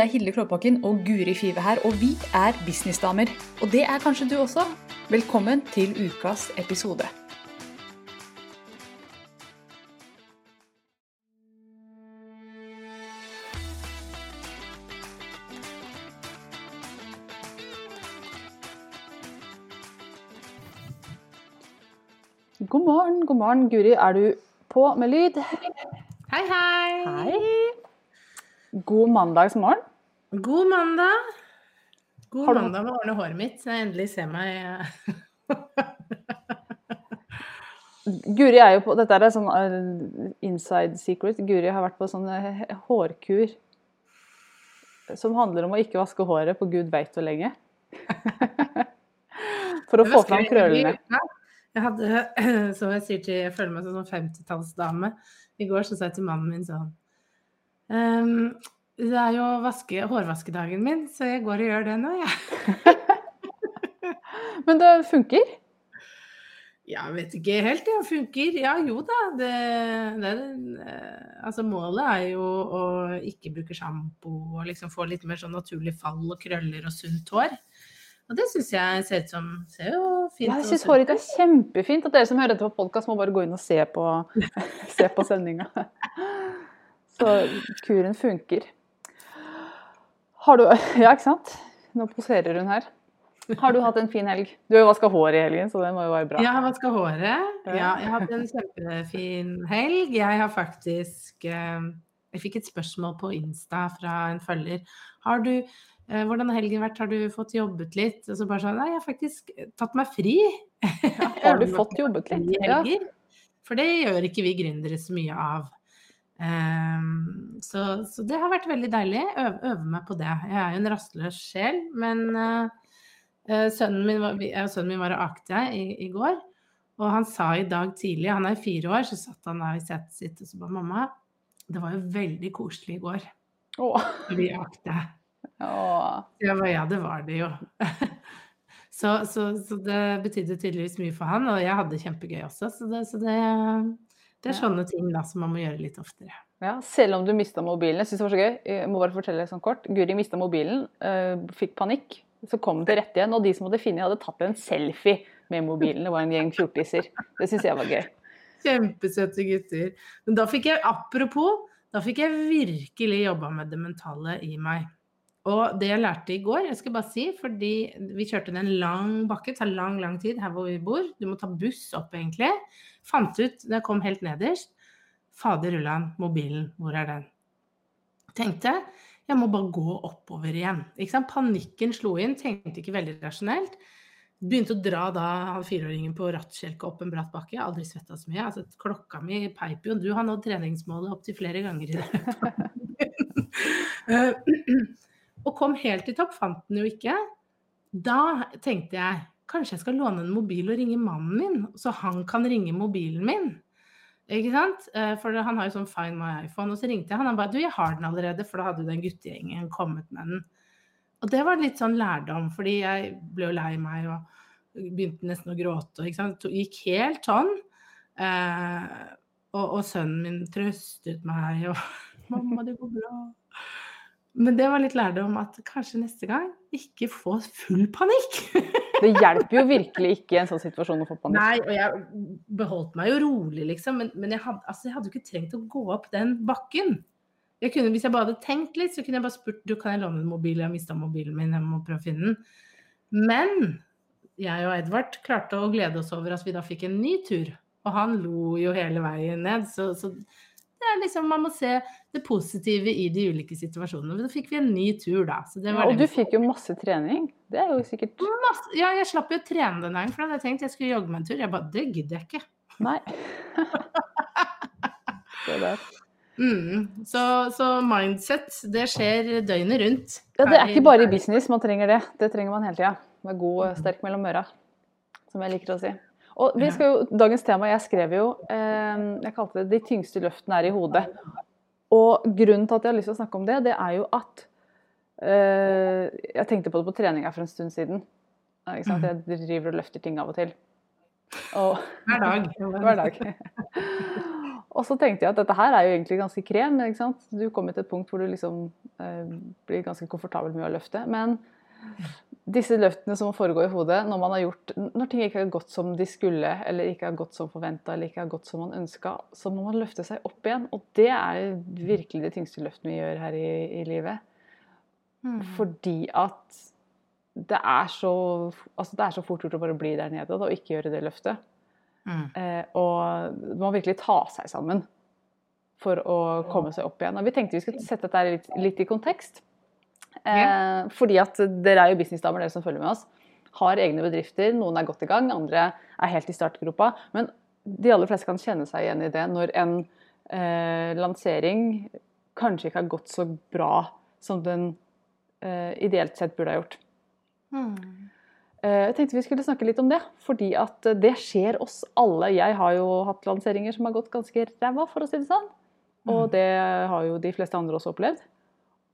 Det er Hilde Klåbakken og Guri Five her, og vi er businessdamer. Og det er kanskje du også. Velkommen til ukas episode. God morgen, god morgen. Guri, er du på med lyd? Hei, hei. Hei. God mandagsmorgen. God mandag. God du- mandag med å ordne håret mitt, så jeg endelig ser meg Guri er jo på Dette er sånn eh, inside secret. Guri har vært på sånn eh, hårkur som handler om å ikke vaske håret på gud veit hvor lenge. For å få fram krøllene. Jeg hadde, som jeg sier til, jeg føler meg som sånn 50-tallsdame. I går så sa jeg til mannen min sånn ehm, Det er jo vaske, hårvaskedagen min, så jeg går og gjør det nå, jeg. Men det funker. Ja, jeg vet ikke helt, det funker. Ja, jo da. Det, det, eh, altså målet er jo å ikke bruke sjampo og liksom få litt mer sånn naturlig fall og krøller og sunt hår. Og det syns jeg ser ut som Ser jo fint Jeg og syns håret ditt er kjempefint. At dere som hører dette på podkast, må bare gå inn og se på, se på sendinga. Så kuren funker. Har du Ja, ikke sant? Nå poserer hun her. Har du hatt en fin helg? Du har jo vaska håret i helgen, så det må jo være bra. Jeg har vaska håret. Ja. Ja, jeg har hatt en kjempefin helg. Jeg har faktisk eh, Jeg fikk et spørsmål på Insta fra en følger. Har du eh, hvordan har helgen vært? Har du fått jobbet litt? Og så bare sånn Nei, jeg har faktisk tatt meg fri. Har du fått jobbet litt? I Ja. For det gjør ikke vi gründere så mye av. Ehm, så, så det har vært veldig deilig. Øve, øve meg på det. Jeg er jo en rastløs sjel, men eh, eh, sønnen, min var, jeg og sønnen min var og akte i, i går. Og han sa i dag tidlig, han er fire år, så satt han der i setet sitt og så ba mamma, det var jo veldig koselig i går. Åh. Vi akte. Åh. Ja, men ja, det var det jo. så, så, så det betydde tydeligvis mye for han, og jeg hadde det kjempegøy også. Så det, så det, det er Ja. sånne ting da som man må gjøre litt oftere. Ja, selv om du mista mobilen. Jeg synes det var så gøy. Jeg må bare fortelle sånn kort. Guri mista mobilen, eh, fikk panikk. Så kom den til rette igjen, og de som hadde funnet, hadde tatt en selfie med mobilen. Det var en gjeng fjortiser. Det syns jeg var gøy. Kjempesøte gutter. Men da fikk jeg, apropos, da fikk jeg virkelig jobba med det mentale i meg. Og det jeg lærte i går, jeg skal bare si, fordi vi kjørte ned en lang bakke, det tar lang, lang tid her hvor vi bor. Du må ta buss opp, egentlig. Fant ut, da jeg kom helt nederst, fader rullan, mobilen, hvor er den? Tenkte, jeg må bare gå oppover igjen. Panikken slo inn, tenkte ikke veldig rasjonelt. Begynte å dra da fireåringen på rattkjelke opp en bratt bakke. Jeg har aldri svetta så mye. Altså, klokka mi peip jo. Du har nådd treningsmålet opptil flere ganger i det. Eh, og kom helt til topp, fant den jo ikke. Da tenkte jeg kanskje jeg skal låne en mobil og ringe mannen min, så han kan ringe mobilen min. Ikke sant? Eh, For han har jo sånn Find my iPhone. Og så ringte jeg han, han bare Du, jeg har den allerede, for da hadde jo den guttegjengen kommet med den. Og det var litt sånn lærdom, fordi jeg ble jo lei meg og begynte nesten å gråte. Ikke sant? Gikk helt sånn. Eh, og, og sønnen min trøstet meg og 'Mamma, det går bra'. Men det var litt lærdom at kanskje neste gang ikke få full panikk. Det hjelper jo virkelig ikke i en sånn situasjon å få panikk. Nei, og jeg beholdt meg jo rolig, liksom. Men, men jeg, hadde, altså, jeg hadde jo ikke trengt å gå opp den bakken. Jeg kunne, hvis jeg bare hadde tenkt litt, så kunne jeg bare spurt du, kan jeg låne en mobil. Jeg har mista mobilen min, jeg må prøve å finne den. Men jeg og Edvard klarte å glede oss over at vi da fikk en ny tur. Og han lo jo hele veien ned. Så, så det er liksom, man må se det positive i de ulike situasjonene. Men Da fikk vi en ny tur, da. Så det Ja, og du fikk jo masse trening. Det er jo sikkert Masse- Ja, jeg slapp jo å trene den dagen, for da hadde jeg tenkt jeg skulle jogge meg en tur. Jeg bare, det gidder jeg ikke. Nei. Der. Mm. Så, så mindset, det skjer døgnet rundt. Ja, det er ikke bare i business man trenger det. Det trenger man hele tida. Med god og sterk mellom øra, som jeg liker å si. Og vi skal jo, Dagens tema, jeg skrev jo eh, Jeg kalte det 'De tyngste løftene er i hodet'. Og grunnen til at jeg har lyst til å snakke om det, det er jo at eh, Jeg tenkte på det på trening her for en stund siden. Sant? Jeg driver og løfter ting av og til. Og, Hver dag. hver dag. Og så tenkte jeg at dette her er jo egentlig ganske krem. ikke sant? Du kommer til et punkt hvor du liksom eh, blir ganske komfortabel med å løfte. Men disse løftene som foregår i hodet når man har gjort, når ting ikke har gått som de skulle, eller ikke har gått som forventa, eller ikke har gått som man ønska, så må man løfte seg opp igjen. Og det er virkelig de tyngste løftene vi gjør her i, i livet. Mm. Fordi at det er, så, altså det er så fort gjort å bare bli der nede og ikke gjøre det løftet. Mm. Eh, og man må virkelig ta seg sammen for å komme seg opp igjen. Og vi tenkte vi skulle sette dette litt, litt i kontekst. Eh, fordi at dere er jo businessdamer, dere som følger med oss. Har egne bedrifter. Noen er godt i gang, andre er helt i startgropa. Men de aller fleste kan kjenne seg igjen i det når en eh, lansering kanskje ikke har gått så bra som den eh, ideelt sett burde ha gjort. Hmm. Eh, jeg tenkte vi skulle snakke litt om det, fordi at det skjer oss alle. Jeg har jo hatt lanseringer som har gått ganske ræva, for å si det sånn. Og mm. det har jo de fleste andre også opplevd.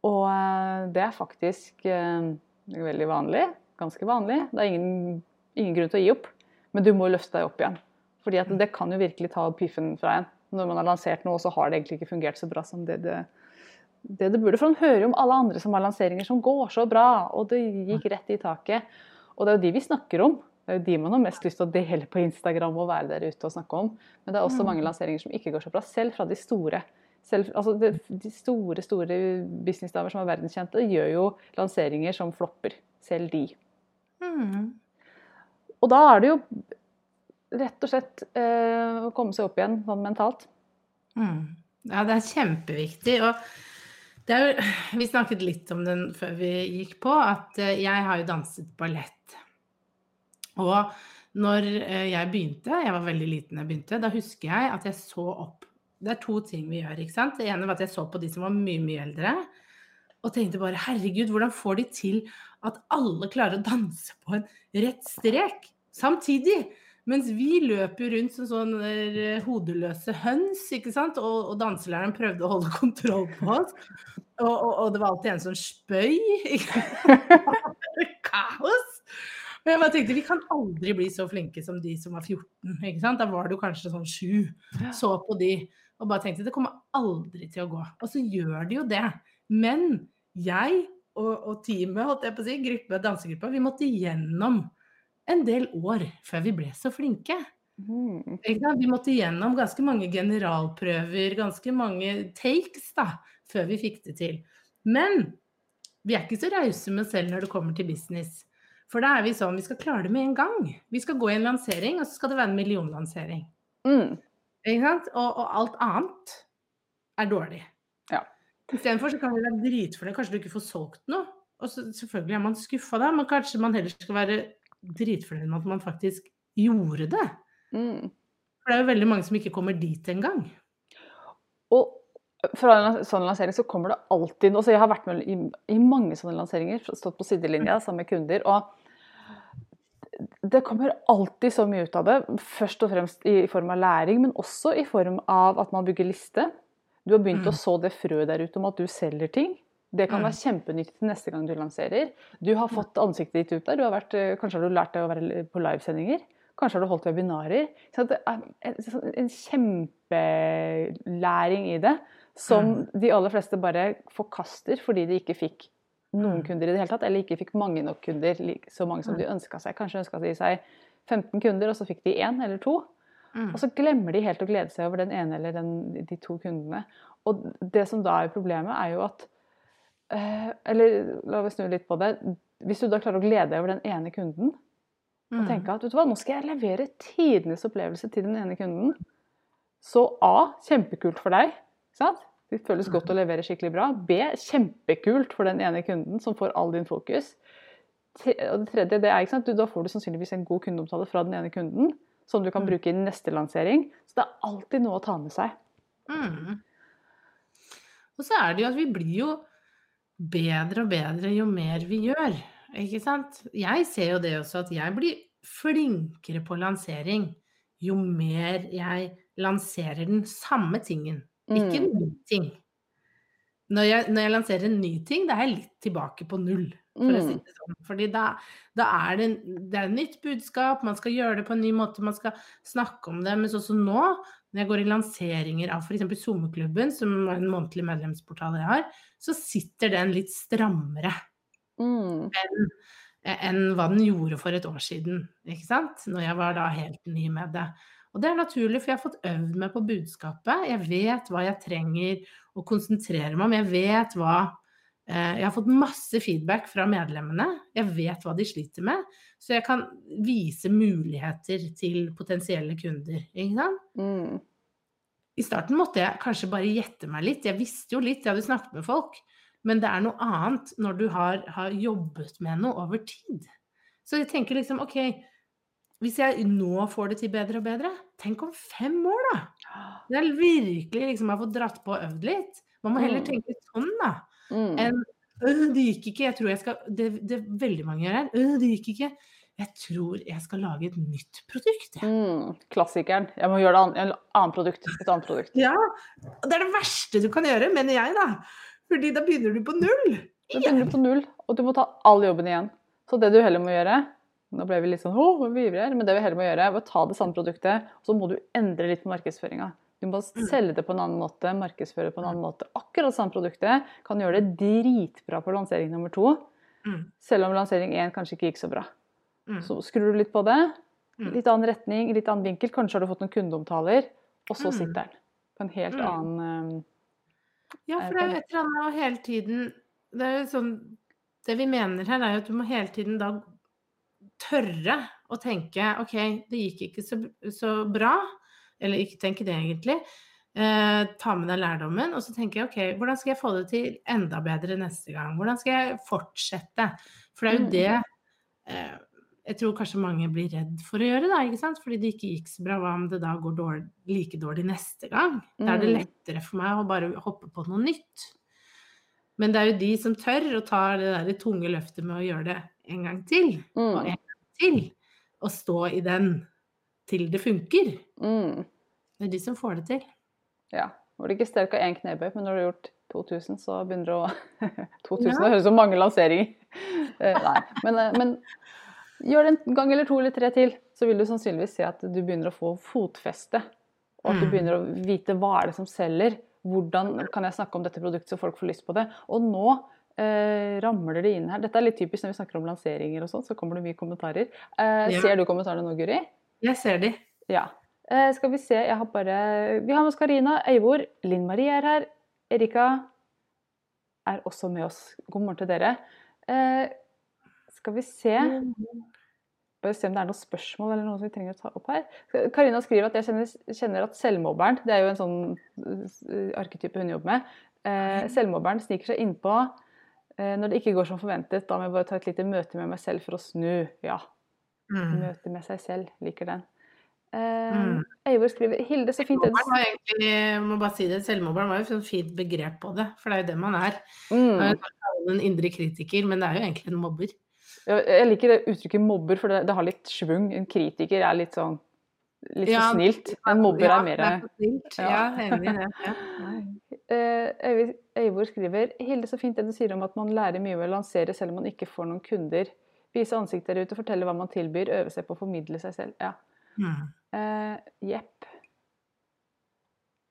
Og eh, det er faktisk eh, veldig vanlig. Ganske vanlig. Det er ingen, ingen grunn til å gi opp, men du må løfte deg opp igjen. Fordi det kan jo virkelig ta piffen fra en. Når man har lansert noe, så har det egentlig ikke fungert så bra som det det, det, det burde. For man hører jo om alle andre som har lanseringer som går så bra, og det gikk rett i taket. Og det er jo de vi snakker om. Det er jo de man har mest lyst til å dele på Instagram og være der ute og snakke om. Men det er også mm. mange lanseringer som ikke går så bra, selv fra de store. Selv, altså de, de, store store businessdamer som er verdenskjente, gjør jo lanseringer som flopper. Selv de. Mm. Og da er det jo rett og slett eh, å komme seg opp igjen sånn mentalt. Mm. Ja, det er kjempeviktig. Og jo, vi snakket litt om den før vi gikk på, at eh, jeg har jo danset ballett og når eh, jeg begynte, jeg var veldig liten da jeg begynte, da husker jeg at jeg så opp Det er to ting vi gjør, ikke sant. Det ene var at jeg så på de som var mye, mye eldre. Og tenkte bare herregud, hvordan får de til at alle klarer å danse på en rett strek samtidig? Mens vi løper rundt som sånne eh, hodeløse høns, ikke sant. Og, og danselæreren prøvde å holde kontroll på oss. Og, og, og det var alltid en som spøy. Kaos! Men jeg bare tenkte, Vi kan aldri bli så flinke som de som var 14. ikke sant? Da var du kanskje sånn sju. Så på de og bare tenkte det kommer aldri til å gå. Og så gjør det jo det. Men jeg og, og teamet, holdt jeg på å si, gruppe, dansegruppa, vi måtte gjennom en del år før vi ble så flinke. Mm. Vi måtte gjennom ganske mange generalprøver, ganske mange takes, da, før vi fikk det til. Men vi er ikke så rause med oss selv når det kommer til business. For da er vi sånn, vi skal klare det med en gang. Vi skal gå i en lansering, og så skal det være en millionlansering. Mm. Ikke sant? Og, og, alt annet er dårlig. Ja. Istedenfor så kan du være dritfornøyd. Kanskje du ikke får solgt noe. Og så, selvfølgelig er man skuffa da, men kanskje man heller skal være dritfornøyd med at man faktisk gjorde det. Mm. For det er jo veldig mange som ikke kommer dit engang. Og fra en sånn lansering så kommer det alltid noe. Jeg har vært med i, i, mange sånne lanseringer, stått på sidelinja sammen med kunder. og det kommer alltid så mye ut av det. Først og fremst i form av læring, men også i form av at man bygger liste. Du har begynt mm. å så det frøet der ute om at du selger ting. Det kan mm. være kjempenyttig til neste gang du lanserer. Du har fått ansiktet ditt ut der. Har vært, kanskje har du lært deg å være på livesendinger. Kanskje har du holdt webinarer. Så det er en kjempelæring i det som mm. de aller fleste bare forkaster fordi de ikke fikk noen mm. kunder i det hele tatt, eller ikke fikk mange nok kunder, så mange som de ønska seg. Kanskje ønska de seg 15 kunder, og så fikk de én eller to. Mm. Og så glemmer de helt å glede seg over den ene eller den, de to kundene. Og det som da er problemet, er jo at eh, Eller la oss snu litt på det. Hvis du da klarer å glede deg over den ene kunden, og tenke at vet du hva, nå skal jeg levere tidenes opplevelse til den ene kunden, så A, kjempekult for deg. Sant? Det føles godt å levere skikkelig bra. B. Kjempekult for den ene kunden som får all din fokus. Og det tredje, det er, ikke sant? Da får du sannsynligvis en god kundeomtale fra den ene kunden som du kan mm. bruke i neste lansering. Så det er alltid noe å ta med seg. Mm. Og så er det jo at vi blir jo bedre og bedre jo mer vi gjør. Ikke sant? Jeg ser jo det også at jeg blir flinkere på lansering jo mer jeg lanserer den samme tingen ikke mm. ny ting. Når jeg, når jeg, lanserer en ny ting, da er jeg litt tilbake på null. For å si mm. det sånn. Fordi da, da er det, det er nytt budskap, man skal gjøre det på en ny måte, man skal snakke om det. Men sånn som nå, når jeg går i lanseringer av f.eks. SoMe-klubben, som er en månedlig medlemsportal jeg har, så sitter den litt strammere Mm. enn en hva den gjorde for et år siden, ikke sant? Når jeg var da helt ny med det. Og det er naturlig, for jeg har fått øvd meg på budskapet. Jeg vet hva jeg trenger å konsentrere meg om. Jeg vet hva eh, Jeg har fått masse feedback fra medlemmene. Jeg vet hva de sliter med. Så jeg kan vise muligheter til potensielle kunder, ikke sant? Mm. I starten måtte jeg kanskje bare gjette meg litt. Jeg visste jo litt, jeg hadde snakket med folk. Men det er noe annet når du har, har jobbet med noe over tid. Så jeg tenker liksom OK, hvis jeg nå får det til bedre og bedre, tenk om fem år, da! Det er virkelig liksom har fått dratt på og øvd litt. Man må heller Mm. tenke sånn, da. Mm. Enn «Øh, det gikk ikke, jeg tror jeg skal Det, det veldig mange gjør her. «Øh, det gikk ikke. Jeg tror jeg skal lage et nytt produkt, Ja. Mm. Klassikeren. Jeg må gjøre det an et annet produkt. Et annet produkt. Ja. Det er det verste du kan gjøre, mener jeg, da. Fordi da begynner du på null. Da begynner du på null, og du må ta all jobben igjen. Så det du heller må gjøre Nå ble vi litt sånn åh, vi ivrer, men det vi heller må gjøre, er å ta det samme produktet, og så må du endre litt på markedsføringa. Du må selge det på en annen måte, markedsføre det på en annen måte. Akkurat samme produktet kan gjøre det dritbra på lansering nummer to, Mm. selv om lansering én kanskje ikke gikk så bra. Mm. Så skrur du litt på det, Mm. litt annen retning, litt annen vinkel. Kanskje har du fått noen kundeomtaler, og så Mm. sitter den på en helt Mm. annen Ja, for det er jo et eller annet å hele tiden Det er jo sånn Det vi mener her, er jo at du må hele tiden da tørre å tenke OK, det gikk ikke så, så bra. Eller ikke tenke det, egentlig. Eh, ta med deg lærdommen, og så tenker jeg OK, hvordan skal jeg få det til enda bedre neste gang? Hvordan skal jeg fortsette? For det er jo Mm. det eh, jeg tror kanskje mange blir redd for å gjøre, da, ikke sant? fordi det ikke gikk så bra. Hva om det da går dårlig, like dårlig neste gang? Da er det Mm. lettere for meg å bare hoppe på noe nytt. Men det er jo de som tør å ta det der tunge løftet med å gjøre det en gang til, og mm. en gang til, å stå i den til det funker. Mm. Det er de som får det til. Ja. Var det ikke sterk av én knebøy, men når du har gjort 2000, så begynner det å 2000 Ja. det høres ut som mange lanseringer. Eh, nei, men, eh, men gjør det en gang eller to eller tre til, så vil du sannsynligvis se at du begynner å få fotfeste. Og at du Mm. begynner å vite hva er det som selger. Hvordan kan jeg snakke om dette produktet så folk får lyst på det. Og nå eh, ramler det inn her. Dette er litt typisk når vi snakker om lanseringer og sånn, så kommer det mye kommentarer. Eh, Ja. Ser du kommentarene nå, Guri? Jeg ser de. Ja. Eh, skal vi se, jeg har bare Vi har med oss Karina, Eivor, Linn Marie er her. Erika er også med oss. God morgen til dere. Eh, skal vi se Bare se om det er noen spørsmål eller noe som vi trenger å ta opp her. Karina skriver at jeg kjenner, kjenner at selvmobberen Det er jo en sånn eh, arketype hun jobber med. Eh, selvmobberen sniker seg innpå når det ikke går som forventet. Da må jeg bare ta et lite møte med meg selv for å snu. Ja, Mm. Møte med seg selv. Liker den. Eh, Mm. Eivor skriver Hilde, så fint egentlig, jeg må bare si det, selvmobberen var jo et fint begrep på det, for det er jo det man er. mm. Er en indre kritiker, men det er jo egentlig en mobber. Jeg liker det uttrykket mobber, for det, det har litt schwung. En kritiker er litt sånn litt Ja, så snilt. En mobber Ja, er mer er. Ja, enig i det. Ja. Eh, Eivor- Eivor skriver Hilde, så fint det du sier om at man lærer mye ved å lansere selv om man ikke får noen kunder. Vise ansiktet der ute, fortelle hva man tilbyr, øve seg på å formidle seg selv. Ja. Mm. Uh, Jepp.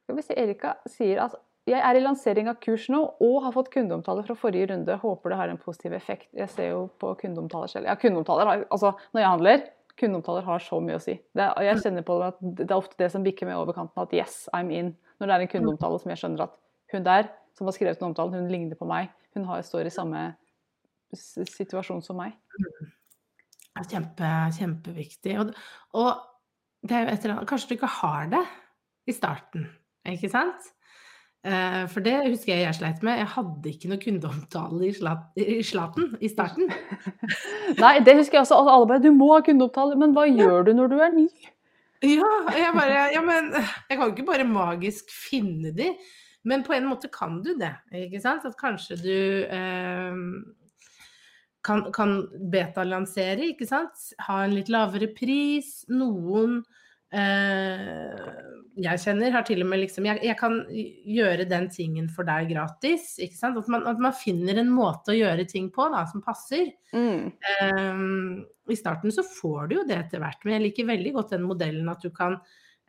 Skal vi se, Erika sier at jeg er i lansering av kurs nå og har fått kundeomtale fra forrige runde. Håper det har en positiv effekt. Jeg ser jo på kundeomtaler selv. Ja, kundeomtaler har, altså når jeg handler, kundeomtaler har så mye å si. Det er, jeg kjenner på at det er ofte det som bikker med over kanten, at yes, I'm in. Når det er en kundeomtale som jeg skjønner at hun der, som har skrevet den omtalen, hun ligner på meg. Hun har, står i samme situasjon som meg. Kjempe, kjempeviktig. Og, og det er jo et eller annet Kanskje du ikke har det i starten, ikke sant? Eh, For det husker jeg jeg sleit med. Jeg hadde ikke noe kundeomtale i, slat, i slaten i starten. Nei, det husker jeg også. Altså, alle bare Du må ha kundeomtale, men hva gjør du når du er ny? Ja, jeg bare Ja, men jeg kan jo ikke bare magisk finne de. Men på en måte kan du det, ikke sant? At kanskje du eh, kan, kan betalansere, ikke sant? Ha en litt lavere pris. Noen eh, jeg kjenner har til og med liksom jeg, jeg kan gjøre den tingen for deg gratis. ikke sant? At man, at man finner en måte å gjøre ting på da, som passer. Mm. Um, I starten så får du jo det etter hvert, men jeg liker veldig godt den modellen at du kan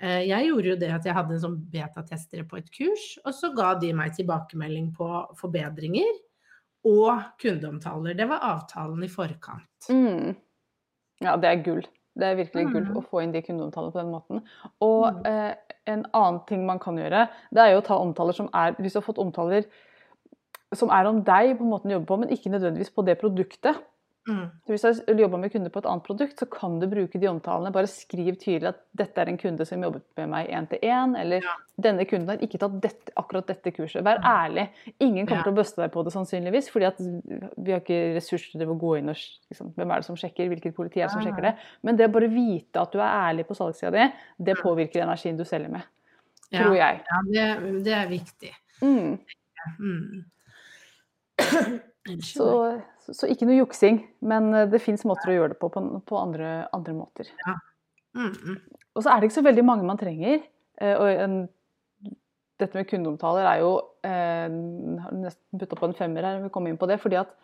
jeg gjorde jo det at jeg hadde en sånn betatestere på et kurs, og så ga de meg tilbakemelding på forbedringer og kundeomtaler. Det var avtalen i forkant. Mm. Ja, det er gull. Det er virkelig gull Mm. å få inn de kundeomtalene på den måten. Og Mm. eh, en annen ting man kan gjøre, det er jo å ta omtaler som er Hvis du har fått omtaler som er om deg, på måten du jobber på, men ikke nødvendigvis på det produktet. Mm. Så hvis du jobber med kunder på et annet produkt, så kan du bruke de omtalene. Bare skriv tydelig at dette er en kunde som jobbet med meg én til én, eller Ja. denne kunden har ikke tatt dette, akkurat dette kurset. Vær ærlig. Ingen kommer Ja. til å bøste deg på det sannsynligvis, fordi at vi har ikke ressurser til å gå inn og liksom, Hvem er det som sjekker? Hvilket politi er det som sjekker det? Men det å bare vite at du er ærlig på salgssida di, det påvirker energien du selger med. Tror jeg. Ja, det, det er viktig. Mm. Mm. Så, så, ikke noe juksing, men eh, det fins måter å gjøre det på på, på andre, andre måter. Mm, mm. Og så er det ikke så veldig mange man trenger. eh, Og en, dette med kundeomtaler er jo eh, har nesten putta på en femmer her, vi kommer inn på det. fordi at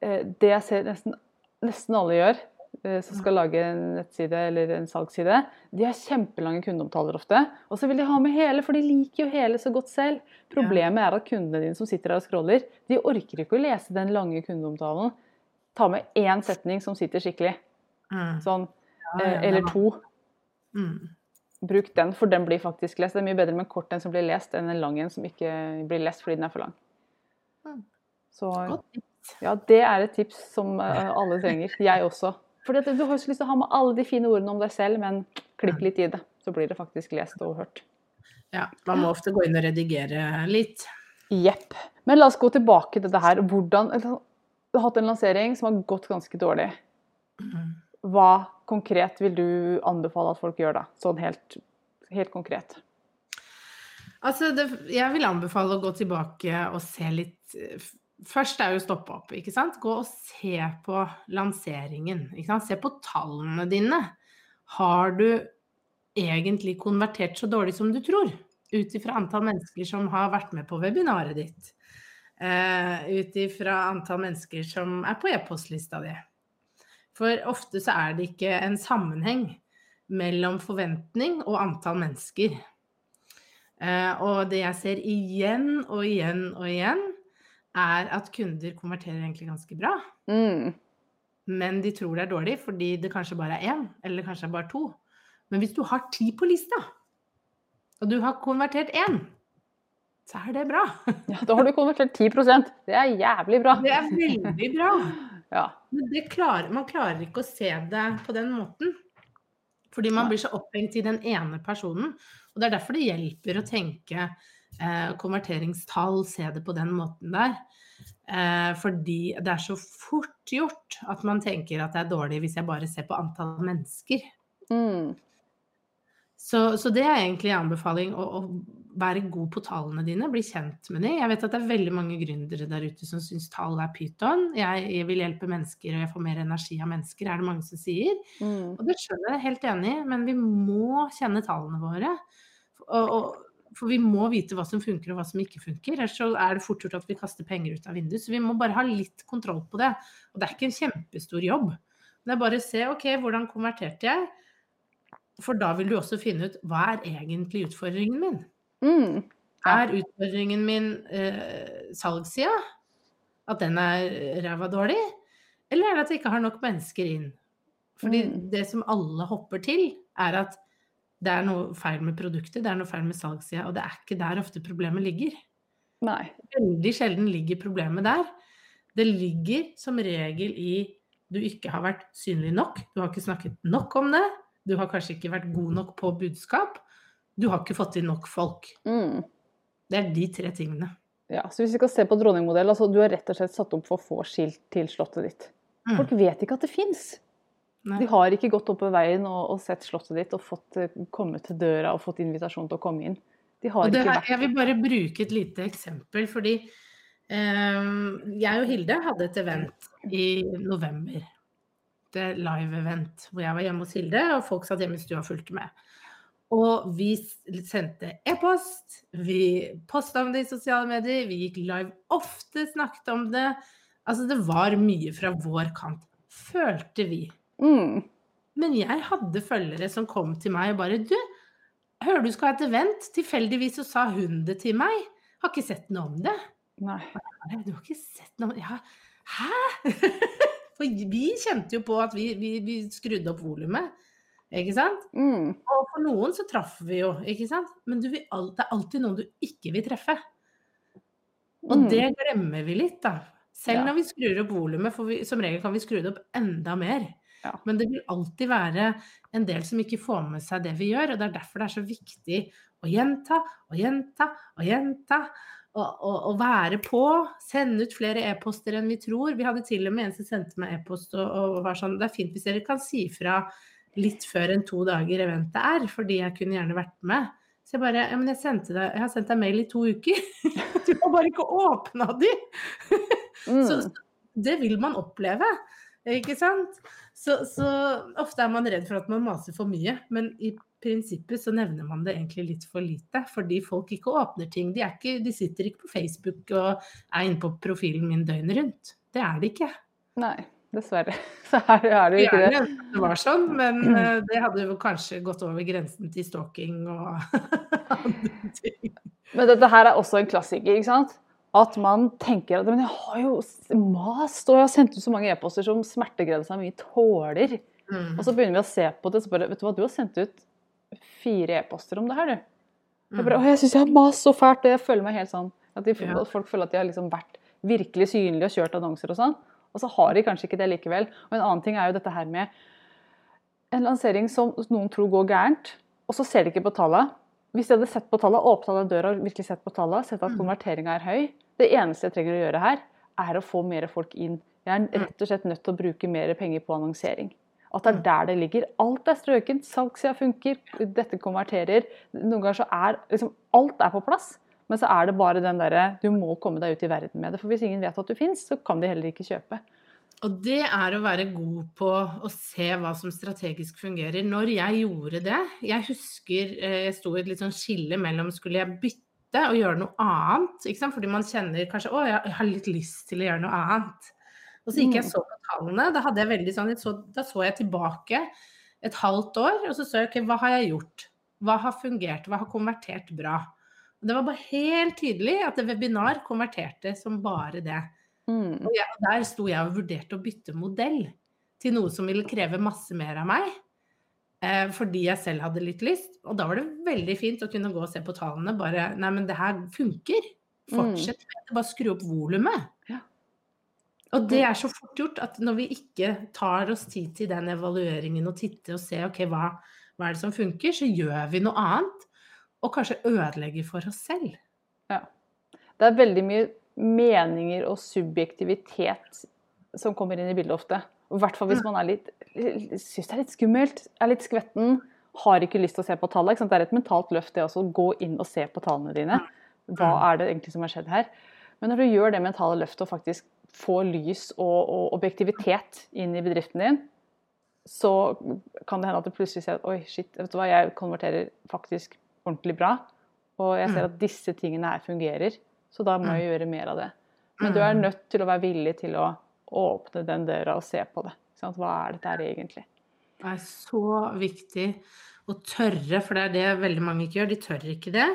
eh, det jeg ser nesten, nesten alle gjør, som skal lage en nettside eller en salgsside, de har kjempelange kundeomtaler ofte. Og så vil de ha med hele, for de liker jo hele så godt selv. Problemet er at kundene dine som sitter her og scroller, de orker ikke å lese den lange kundeomtalen. Ta med én setning som sitter skikkelig. Mm. Sånn, eh, eller to. Mm. Bruk den, for den blir faktisk lest. Det er mye bedre med en kort en som blir lest, enn en lang en som ikke blir lest fordi den er for lang. Mm. Så ja, det er et tips som eh, alle trenger. Jeg også. Fordi at du har så lyst til å ha med alle de fine ordene om deg selv, men klipp litt i det. Så blir det faktisk lest og hørt. Ja, man må ofte gå inn og redigere litt. Jepp. Men la oss gå tilbake til det her. Hvordan Du har hatt en lansering som har gått ganske dårlig. Mm. Hva konkret vil du anbefale at folk gjør da? Sånn helt, helt konkret. Altså, det, jeg vil anbefale å gå tilbake og se litt eh, Først er jo stoppe opp, ikke sant. Gå og se på lanseringen. Ikke sant? Se på tallene dine. Har du egentlig konvertert så dårlig som du tror? Ut ifra antall mennesker som har vært med på webinaret ditt. Uh, Ut ifra antall mennesker som er på e-postlista di. For ofte så er det ikke en sammenheng mellom forventning og antall mennesker. Uh, og det jeg ser igjen og igjen og igjen, er at kunder konverterer egentlig ganske bra. Mm. Men de tror det er dårlig fordi det kanskje bare er én, eller kanskje bare to. Men hvis du har ti på lista, og du har konvertert én, så er det bra. Ja, da har du konvertert 10% Det er jævlig bra. Det er veldig bra. Ja. Men det klarer, man klarer ikke å se det på den måten. Fordi man blir så opphengt i den ene personen. Og det er derfor det hjelper å tenke konverteringstall, se det på den måten der. Eh, fordi det er så fort gjort at man tenker at det er dårlig hvis jeg bare ser på antall mennesker. Mm. Så, så det er egentlig en anbefaling å, å være god på tallene dine, bli kjent med dem. Jeg vet at det er veldig mange gründere der ute som syns tall er pyton. Jeg, jeg vil hjelpe mennesker, og jeg får mer energi av mennesker, er det mange som sier. Mm. Og det skjønner jeg helt enig i, men vi må kjenne tallene våre. Og, og, for vi må vite hva som funker og hva som ikke funker. Ellers så er det fort gjort at vi kaster penger ut av vinduet. Så vi må bare ha litt kontroll på det. Og det er ikke en kjempestor jobb. Det er bare å se OK, hvordan konverterte jeg? For da vil du også finne ut hva er egentlig utfordringen min. Mm. Ja. Er utfordringen min eh, salgssida? At den er ræva dårlig? Eller er det at jeg ikke har nok mennesker inn? Fordi Mm. det som alle hopper til, er at det er noe feil med produktet, det er noe feil med salgssida, og det er ikke der ofte problemet ligger. Nei. Veldig sjelden ligger problemet der. Det ligger som regel i du ikke har vært synlig nok, du har ikke snakket nok om det, du har kanskje ikke vært god nok på budskap, du har ikke fått inn nok folk. Mm. Det er de tre tingene. Ja, så hvis vi skal se på dronningmodell, altså du har rett og slett satt opp for få skilt til slottet ditt. Mm. Folk vet ikke at det fins. Nei. De har ikke gått oppover veien og, og sett slottet ditt og fått eh, komme til døra og fått invitasjon til å komme inn. De har ikke her, jeg vil bare bruke et lite eksempel, fordi eh, jeg og Hilde hadde et event i november. Det live-event hvor jeg var hjemme hos Hilde, og folk satt hjemme i stua og fulgte med. Og vi sendte e-post, vi posta om det i sosiale medier, vi gikk live ofte, snakket om det. Altså det var mye fra vår kant, følte vi. Mm. Men jeg hadde følgere som kom til meg og bare Du, hører du skal ha et event. Tilfeldigvis så sa hun det til meg. Har ikke sett noe om det. Nei. Du har ikke sett noe om ja. Hæ? For vi kjente jo på at vi, vi, vi skrudde opp volumet. Ikke sant? Mm. Og for noen så traff vi jo, ikke sant. Men du vil, det er alltid noen du ikke vil treffe. Og Mm. det glemmer vi litt, da. Selv Ja. når vi skrur opp volumet, for vi, som regel kan vi skru det opp enda mer. Ja. Men det vil alltid være en del som ikke får med seg det vi gjør, og det er derfor det er så viktig å gjenta og gjenta og gjenta. Og, og, og være på. Sende ut flere e-poster enn vi tror. Vi hadde til og med en som sendte meg e-post og, og var sånn Det er fint hvis dere kan si fra litt før enn to dager eventet er, fordi jeg kunne gjerne vært med. Så jeg bare Ja, men jeg, deg, jeg har sendt deg mail i to uker. Du har bare ikke åpna de! Mm. Så, så det vil man oppleve, ikke sant? Så, så ofte er man redd for at man maser for mye, men i prinsippet så nevner man det egentlig litt for lite. Fordi folk ikke åpner ting. De, ikke, de sitter ikke på Facebook og er inne på profilen min døgnet rundt. Det er de ikke. Nei, dessverre. Så er, er det jo ikke det. Det var sånn, men eh, det hadde jo kanskje gått over grensen til stalking og andre ting. Men dette her er også en klassiker, ikke sant? At man tenker at men jeg har jo mast og jeg har sendt ut så mange e-poster som smertegrensa mi tåler. Mm. Og så begynner vi å se på det, så bare Vet du hva, du har sendt ut fire e-poster om det her, du. Jeg, bare, Mm. å, jeg syns jeg har mast så fælt, og jeg føler meg helt sånn at, de, Ja. folk føler at de har liksom vært virkelig synlige og kjørt annonser og sånn. Og så har de kanskje ikke det likevel. Og en annen ting er jo dette her med en lansering som noen tror går gærent, og så ser de ikke på tallene. Hvis de hadde sett på tallene, åpna døra og virkelig sett på tallene, sett at Mm. konverteringa er høy Det eneste jeg trenger å gjøre her, er å få mer folk inn. Jeg Mm. er rett og slett nødt til å bruke mer penger på annonsering. At det er der det ligger. Alt er strøkent, salgssida funker, dette konverterer. Noen ganger så er liksom Alt er på plass. Men så er det bare den derre Du må komme deg ut i verden med det. For hvis ingen vet at du fins, så kan de heller ikke kjøpe. Og det er å være god på å se hva som strategisk fungerer. Når jeg gjorde det Jeg husker eh, jeg sto i et litt sånn skille mellom skulle jeg bytte og gjøre noe annet, fordi man kjenner kanskje å, jeg har litt lyst til å gjøre noe annet. Og så gikk jeg Mm. så på tallene. Da hadde jeg veldig sånn, så, da så jeg tilbake et halvt år, og så så jeg ok, hva har jeg gjort? Hva har fungert? Hva har konvertert bra? Og det var bare helt tydelig at et webinar konverterte som bare det. Mm. Og jeg, der sto jeg og vurderte å bytte modell til noe som ville kreve masse mer av meg. Eh, fordi jeg selv hadde litt lyst. Og da var det veldig fint å kunne gå og se på tallene. Bare Nei, men det her funker. Fortsett med det. Bare skru opp volumet. Ja. Og det er så fort gjort at når vi ikke tar oss tid til den evalueringen og titte og ser ok, hva, hva er det som funker, så gjør vi noe annet. Og kanskje ødelegger for oss selv. Det er veldig mye meninger og subjektivitet som kommer inn i bildet ofte. I hvert fall hvis man er litt syns det er litt skummelt, er litt skvetten, har ikke lyst til å se på tallene. Det er et mentalt løft det også, gå inn og se på tallene dine. Hva er det egentlig som har skjedd her? Men når du gjør det mentale løftet og faktisk får lys og, og objektivitet inn i bedriften din, så kan det hende at du plutselig ser at oi, shit, vet du hva, jeg konverterer faktisk ordentlig bra. Og jeg ser at disse tingene her fungerer, så da må jeg gjøre mer av det. Men du er nødt til å være villig til å åpne den døra og se på det. Hva er dette her egentlig? Det er så viktig å tørre, for det er det veldig mange ikke gjør. De tør ikke det.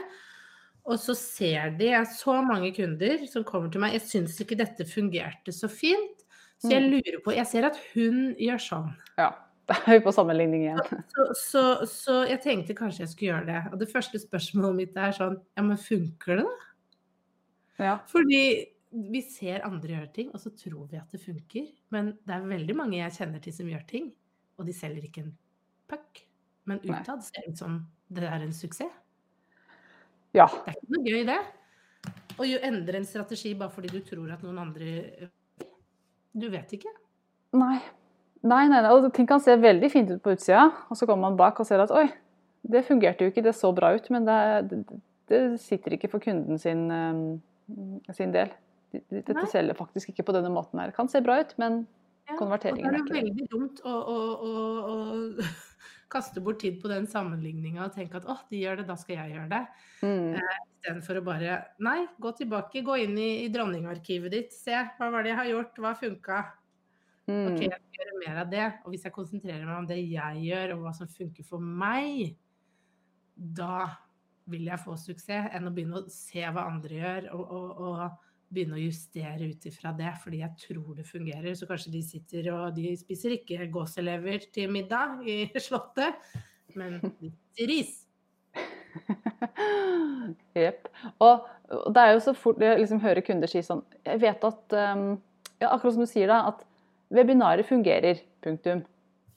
Og så ser de Jeg har så mange kunder som kommer til meg. 'Jeg syns ikke dette fungerte så fint.' Så jeg lurer på Jeg ser at hun gjør sånn. Ja, da er vi på sammenligning igjen. Så, så, så jeg tenkte kanskje jeg skulle gjøre det. Og det første spørsmålet mitt er sånn Ja, men funker det, da? Ja. Fordi vi ser andre gjøre ting, og så tror vi at det funker. Men det er veldig mange jeg kjenner til som gjør ting, og de selger ikke en puck. Men utad ser det ut som det er en suksess. ja. Det er ikke noe gøy, det. Å endre en strategi bare fordi du tror at noen andre Du vet ikke. Nei. Nei, nei, nei. Ting kan se veldig fint ut på utsida, og så kommer man bak og ser at oi, det fungerte jo ikke, det så bra ut, men det, det, sitter ikke for kunden sin, eh, sin del. Dette Nei. selger faktisk ikke på denne måten her. Det kan se bra ut, men Ja, Konverteringen er er ikke det det. veldig dumt å, å, å, å kaste bort tid på den sammenligninga og tenke at åh, de gjør det, da skal jeg gjøre det. mm, Istedenfor å bare Nei, gå tilbake, gå inn i, i dronningarkivet ditt. Se, hva var det jeg har gjort, hva funka? mm, Ok, jeg skal gjøre mer av det. Og hvis jeg konsentrerer meg om det jeg gjør, og hva som funker for meg, da vil jeg få suksess, enn å begynne å se hva andre gjør, og, og, og begynne å justere ut ifra det, fordi jeg tror det fungerer. Så kanskje de sitter og de spiser ikke gåselever til middag i Slottet, men de spiser ris. Jepp. og, det er jo så fort jeg liksom hører kunder si sånn Jeg vet at um, ja, Akkurat som du sier, da, at webinarer fungerer. Punktum.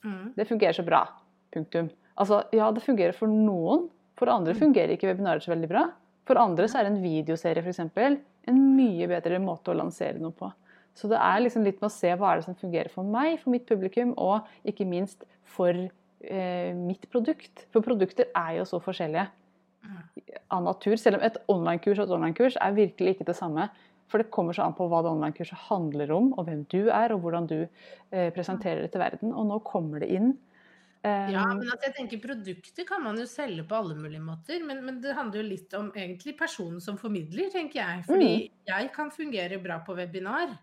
Mm. Det fungerer så bra. Punktum. Altså, ja, det fungerer for noen. For andre fungerer ikke webinarer så veldig bra. For andre så er en videoserie f.eks. en mye bedre måte å lansere noe på. Så det er liksom litt med å se hva er det som fungerer for meg, for mitt publikum, og ikke minst for eh, mitt produkt. For produkter er jo så forskjellige av natur. Selv om et online-kurs og et online-kurs er virkelig ikke det samme. For det kommer så an på hva det online-kurset handler om, og hvem du er, og hvordan du eh, presenterer det til verden. Og nå kommer det inn. Ja, Um, men altså jeg tenker produkter kan man jo selge på alle mulige måter, men, men det handler jo litt om egentlig personen som formidler, tenker jeg. Fordi jeg kan fungere bra på webinar,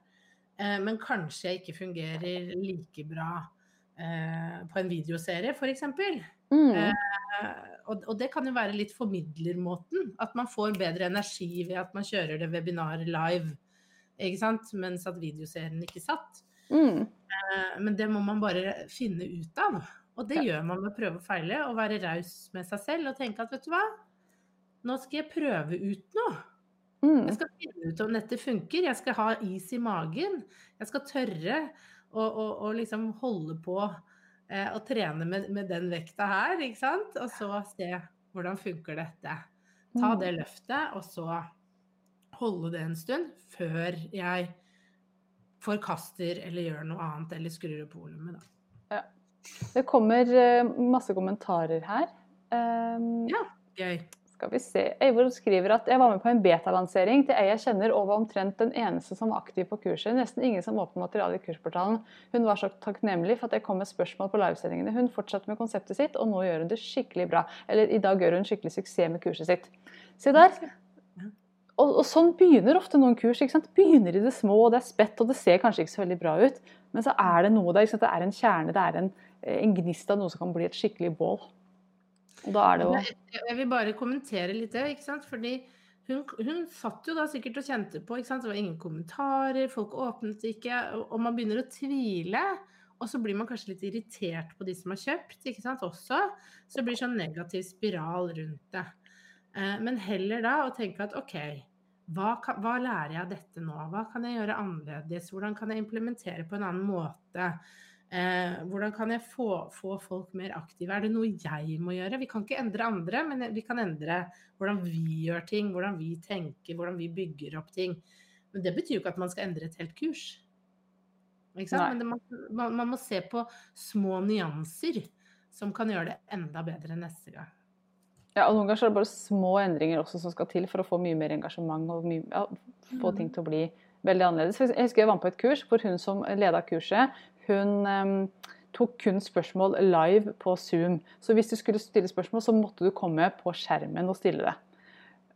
eh, men kanskje jeg ikke fungerer like bra eh, på en videoserie, f.eks. mm, Eh, og, og det kan jo være litt formidlermåten. At man får bedre energi ved at man kjører det webinaret live, ikke sant? mens at videoserien ikke satt. mm, Eh, Men det må man bare finne ut av. Og det Ja. gjør man med å prøve og feile, og være raus med seg selv og tenke at vet du hva, nå skal jeg prøve ut noe. mm. Jeg skal finne ut om dette funker. Jeg skal ha is i magen. Jeg skal tørre å, å, å liksom holde på eh, og trene med, med den vekta her, ikke sant? Og så se hvordan funker dette. Ta Mm. det løftet, og så holde det en stund før jeg forkaster eller gjør noe annet eller skrur opp volumet, da. Det kommer eh, masse kommentarer her. Um, Ja. Gøy. Skal vi se. Eivor skriver at jeg var med på en betalansering til ei jeg kjenner og var omtrent den eneste som var aktiv på kurset. Nesten ingen som åpnet materiale i kursportalen. Hun var så takknemlig for at jeg kom med spørsmål på livesendingene. Hun fortsatte med konseptet sitt, og nå gjør hun det skikkelig bra. Eller i dag gjør hun skikkelig suksess med kurset sitt. Se der. Og, og sånn begynner ofte noen kurs. ikke sant? Begynner i det små, og det er spett, og det ser kanskje ikke så veldig bra ut. Men så er det noe der. ikke sant? Det er en kjerne, det er en, en gnist av noe som kan bli et skikkelig bål. Og da er det jo Jeg, vil bare kommentere litt det, ikke sant. Fordi hun, hun satt jo da sikkert og kjente på, ikke sant. Det var ingen kommentarer, folk åpnet ikke, og man begynner å tvile. Og så blir man kanskje litt irritert på de som har kjøpt, ikke sant, også. Så det blir sånn negativ spiral rundt det. Eh, men heller da å tenke at OK, hva, kan, hva lærer jeg av dette nå? Hva kan jeg gjøre annerledes? Hvordan kan jeg implementere på en annen måte? Eh, hvordan kan jeg få, få folk mer aktive? Er det noe jeg må gjøre? Vi kan ikke endre andre, men vi kan endre hvordan vi gjør ting, hvordan vi tenker, hvordan vi bygger opp ting. Men det betyr jo ikke at man skal endre et helt kurs. Men det, man, man, man må se på små nyanser som kan gjøre det enda bedre neste gang. Ja, og noen ganger er det bare små endringer også som skal til for å få mye mer engasjement og mye, ja, få ting til å bli veldig annerledes. Jeg husker jeg var med på et kurs hvor hun som leda kurset, hun tok kun spørsmål live på Zoom. Så hvis du skulle stille spørsmål, så måtte du komme på skjermen og stille det.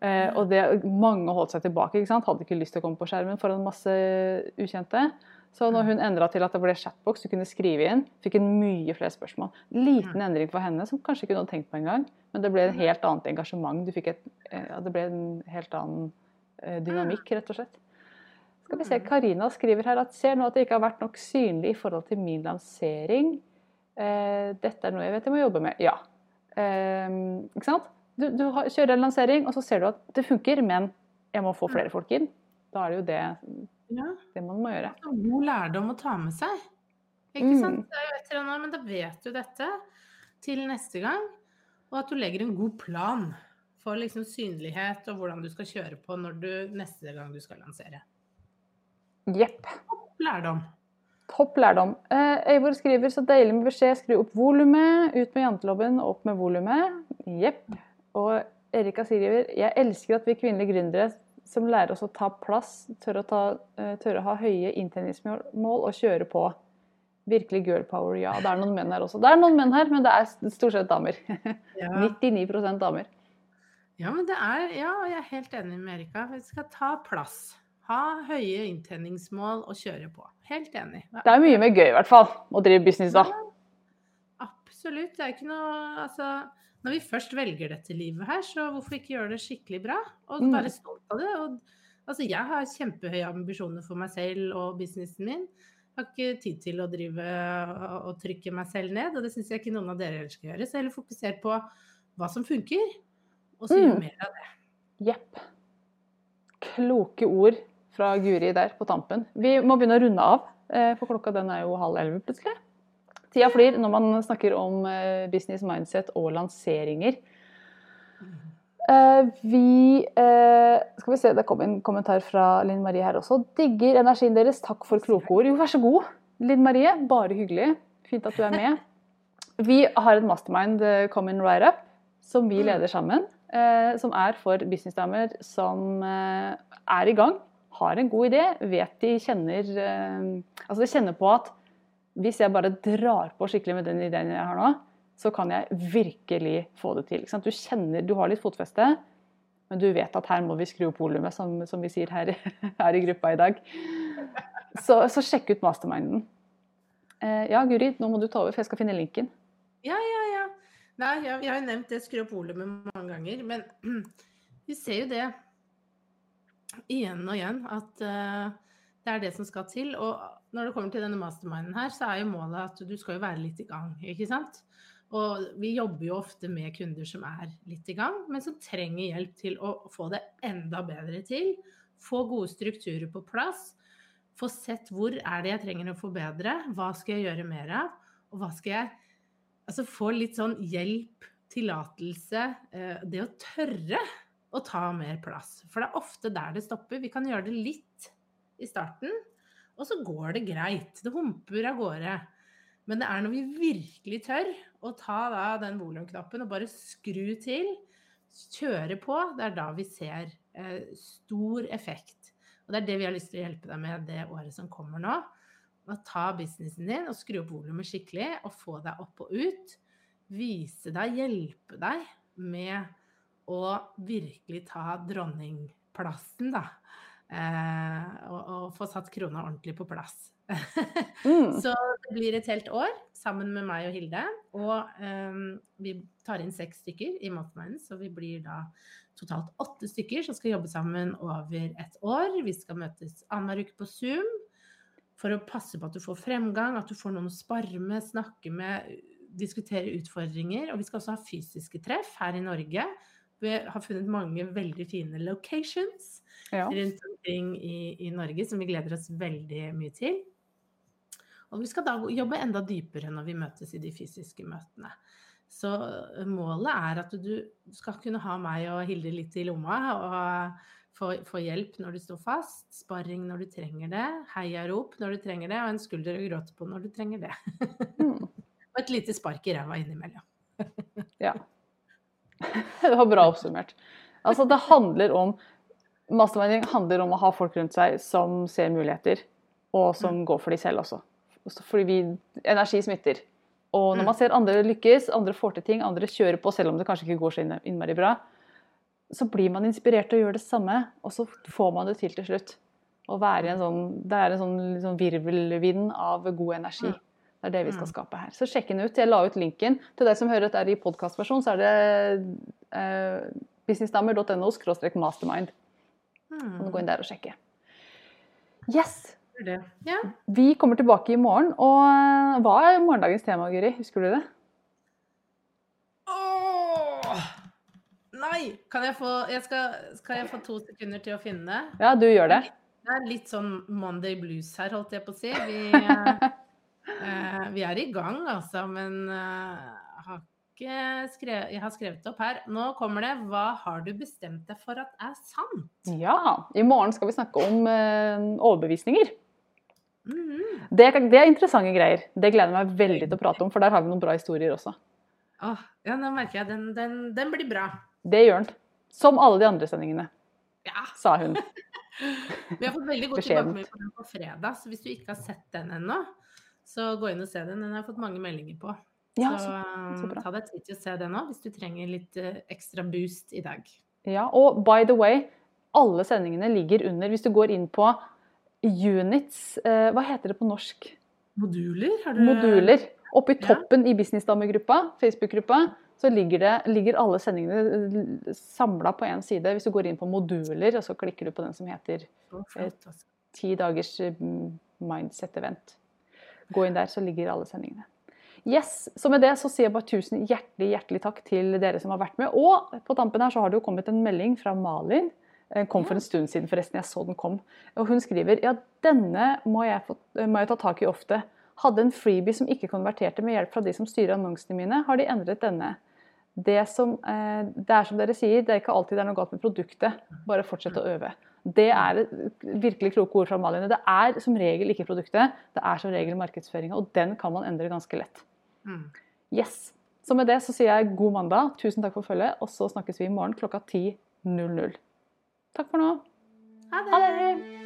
Eh, og det, mange holdt seg tilbake, ikke sant? hadde ikke lyst til å komme på skjermen foran masse ukjente. Så når hun endra til at det ble chatbox, du kunne skrive inn, fikk hun mye flere spørsmål. Liten endring for henne som kanskje ikke hun hadde tenkt på engang, men det ble et helt annet engasjement. Du fikk et, eh, ja, det ble en helt annen eh, dynamikk, rett og slett. Skal vi se, Karina skriver her at ser nå at det ikke har vært nok synlig i forhold til min lansering. Eh, dette er noe jeg vet jeg må jobbe med. Ja. Eh, ikke sant? Du, du kjører en lansering, og så ser du at det funker, men jeg må få flere folk inn. Da er det jo det, Ja. det man må gjøre. God lærdom å ta med seg. Ikke Mm. sant? Det er jo et eller annet, men da vet du dette til neste gang. Og at du legger en god plan for liksom synlighet og hvordan du skal kjøre på når du, neste gang du skal lansere. Jepp. Lærdom. Topp lærdom. Eh, Eivor skriver så deilig med beskjed. Skru opp volumet. Ut med jantelobben, opp med volumet. Jepp. Og Erika skriver jeg elsker at vi kvinnelige gründere som lærer oss å ta plass, tør å, ta, eh, tør å ha høye inntjeningsmål og kjøre på. Virkelig girl power, ja. Det er noen menn her også. Det er noen menn her, men det er stort sett damer. Ja. 99% damer. ja, men det er Ja, jeg er helt enig med Erika. Vi skal ta plass. Ha høye inntjeningsmål og kjøre på. Helt enig. Det er mye mer gøy, i hvert fall, å drive business da. Absolutt. Det er ikke noe Altså, når vi først velger dette livet her, så hvorfor ikke gjøre det skikkelig bra? Og Mm. være stolt av det. Og, altså, jeg har kjempehøye ambisjoner for meg selv og businessen min. Jeg har ikke tid til å drive og, trykke meg selv ned, og det syns jeg ikke noen av dere skal gjøre. Så heller fokuser på hva som funker, og så Mm. mer av det. Jepp. Kloke ord fra Guri der på tampen. Vi må begynne å runde av, eh, for klokka den er jo halv elleve plutselig. Tida flyr når man snakker om eh, business mindset og lanseringer. Eh, Vi Skal vi se, det kom en kommentar fra Linn Marie her også. Digger energien deres. Takk for kloke ord. Jo, vær så god. Linn Marie, bare hyggelig. Fint at du er med. Vi har et mastermind, Common Right Up, som vi leder sammen. Som er for businessdamer som er i gang, har en god idé, vet de kjenner eh, Altså de kjenner på at hvis jeg bare drar på skikkelig med den ideen jeg har nå, så kan jeg virkelig få det til. Du kjenner, du har litt fotfeste, men du vet at her må vi skru opp volumet, som, som vi sier her, her i gruppa i dag. Så, så sjekk ut masterminden. Eh, ja, Guri, nå må du ta over, for jeg skal finne linken. Ja, ja, ja. Nei, jeg, jeg har jo nevnt det skru opp volumet mange ganger, men vi ser jo det igjen og igjen at uh, det er det som skal til. Og når det kommer til denne masterminden her, så er jo målet at du skal jo være litt i gang, ikke sant? Og vi jobber jo ofte med kunder som er litt i gang, men som trenger hjelp til å få det enda bedre til. Få gode strukturer på plass. Få sett hvor er det jeg trenger å forbedre, hva skal jeg gjøre mer av, og hva skal jeg Altså få litt sånn hjelp, tillatelse, eh, det å tørre å ta mer plass. For det er ofte der det stopper. Vi kan gjøre det litt i starten, og så går det greit. Det humper av gårde. Men det er når vi virkelig tør å ta da den volumknappen og bare skru til, kjøre på, det er da vi ser eh, stor effekt. Og det er det vi har lyst til å hjelpe deg med det året som kommer nå. Å ta businessen din og skru opp volumet skikkelig og få deg opp og ut. Vise deg, hjelpe deg med å virkelig ta dronningplassen, da. Eh, og, og få satt krona ordentlig på plass. Mm. Så det blir et helt år sammen med meg og Hilde. Og eh, vi tar inn seks stykker i Masterminden, så vi blir da totalt åtte stykker som skal jobbe sammen over et år. Vi skal møtes annenhver uke på Zoom for å passe på at du får fremgang, at du får noen å spare med, snakke med, diskutere utfordringer. Og vi skal også ha fysiske treff her i Norge. Vi har funnet mange veldig fine locations Ja. rundt omkring i, i Norge som vi gleder oss veldig mye til. Og vi skal da jobbe enda dypere når vi møtes i de fysiske møtene. Så målet er at du skal kunne ha meg og Hilde litt i lomma og få, få hjelp når du står fast, sparring når du trenger det, heiarop når du trenger det, og en skulder å gråte på når du trenger det. Mm. Og et lite spark i ræva innimellom. Ja. Det var bra oppsummert. Altså, det handler om Masterminding handler om å ha folk rundt seg som ser muligheter, og som går for de selv også. Fordi vi, energi smitter. Og når man ser andre lykkes, andre får til ting, andre kjører på selv om det kanskje ikke går så innmari bra, så blir man inspirert til å gjøre det samme, og så får man det til til slutt. Å være i en sånn, det er en sånn, sånn virvelvind av god energi. Det er det vi skal skape her. Så sjekk den ut. Jeg la ut linken. Til deg som hører dette er i podkastversjon, så er det eh, businessdamer.no mastermind. Kan du gå inn der og sjekke. Yes! Ja. Vi kommer tilbake i morgen. Og eh, hva er morgendagens tema, Guri? Husker du det? Åh! Nei! Kan jeg, få, jeg skal, skal jeg få to sekunder til å finne det? Ja, du gjør det. Det er litt sånn Monday blues her, holdt jeg på å si. Vi, vi er i gang, altså, men uh, har ikke skrevet, jeg har skrevet det opp her. Nå kommer det. Hva har du bestemt deg for at er sant? Ja. I morgen skal vi snakke om uh, overbevisninger. Mhm. Det, det er interessante greier. Det gleder jeg meg veldig til å prate om, for der har vi noen bra historier også. Oh, ja, nå merker jeg den, den, den blir bra. Det gjør den. Som alle de andre sendingene, Ja. sa hun. Vi har fått veldig god tilbakemelding på den på fredag, så hvis du ikke har sett den ennå, så gå inn og se den. Den har jeg fått mange meldinger på. Ja, så, så, så ta deg tid til å se den òg, hvis du trenger litt eh, ekstra boost i dag. Ja, og by the way, alle sendingene ligger under Hvis du går inn på units eh, Hva heter det på norsk? Moduler? Har du Moduler. Oppe i Ja. toppen i Businessdamegruppa, Facebook-gruppa, så ligger, det, ligger alle sendingene samla på én side. Hvis du går inn på moduler, og så klikker du på den som heter altså. ti dagers mm, mindset-event. Gå inn der, så ligger alle sendingene. Yes, Så med det så sier jeg bare tusen hjertelig hjertelig takk til dere som har vært med. Og på tampen her så har det jo kommet en melding fra Malin. Den kom for en stund siden, forresten. Jeg så den kom. Og hun skriver ja, denne må jeg, få, må jeg ta tak i ofte. Hadde en freebie som ikke konverterte med hjelp fra de som styrer annonsene mine, har de endret denne. Det, som, eh, det er som dere sier, det er ikke alltid det er noe galt med produktet. Bare fortsett å øve. Det er virkelig kloke ord fra Malin. Det er som regel ikke produktet, det er som regel markedsføringa. Og den kan man endre ganske lett. Mm. Yes. Så med det så sier jeg god mandag, tusen takk for følget, og så snakkes vi i morgen klokka 10.00. Takk for nå. Ha det! Ha det!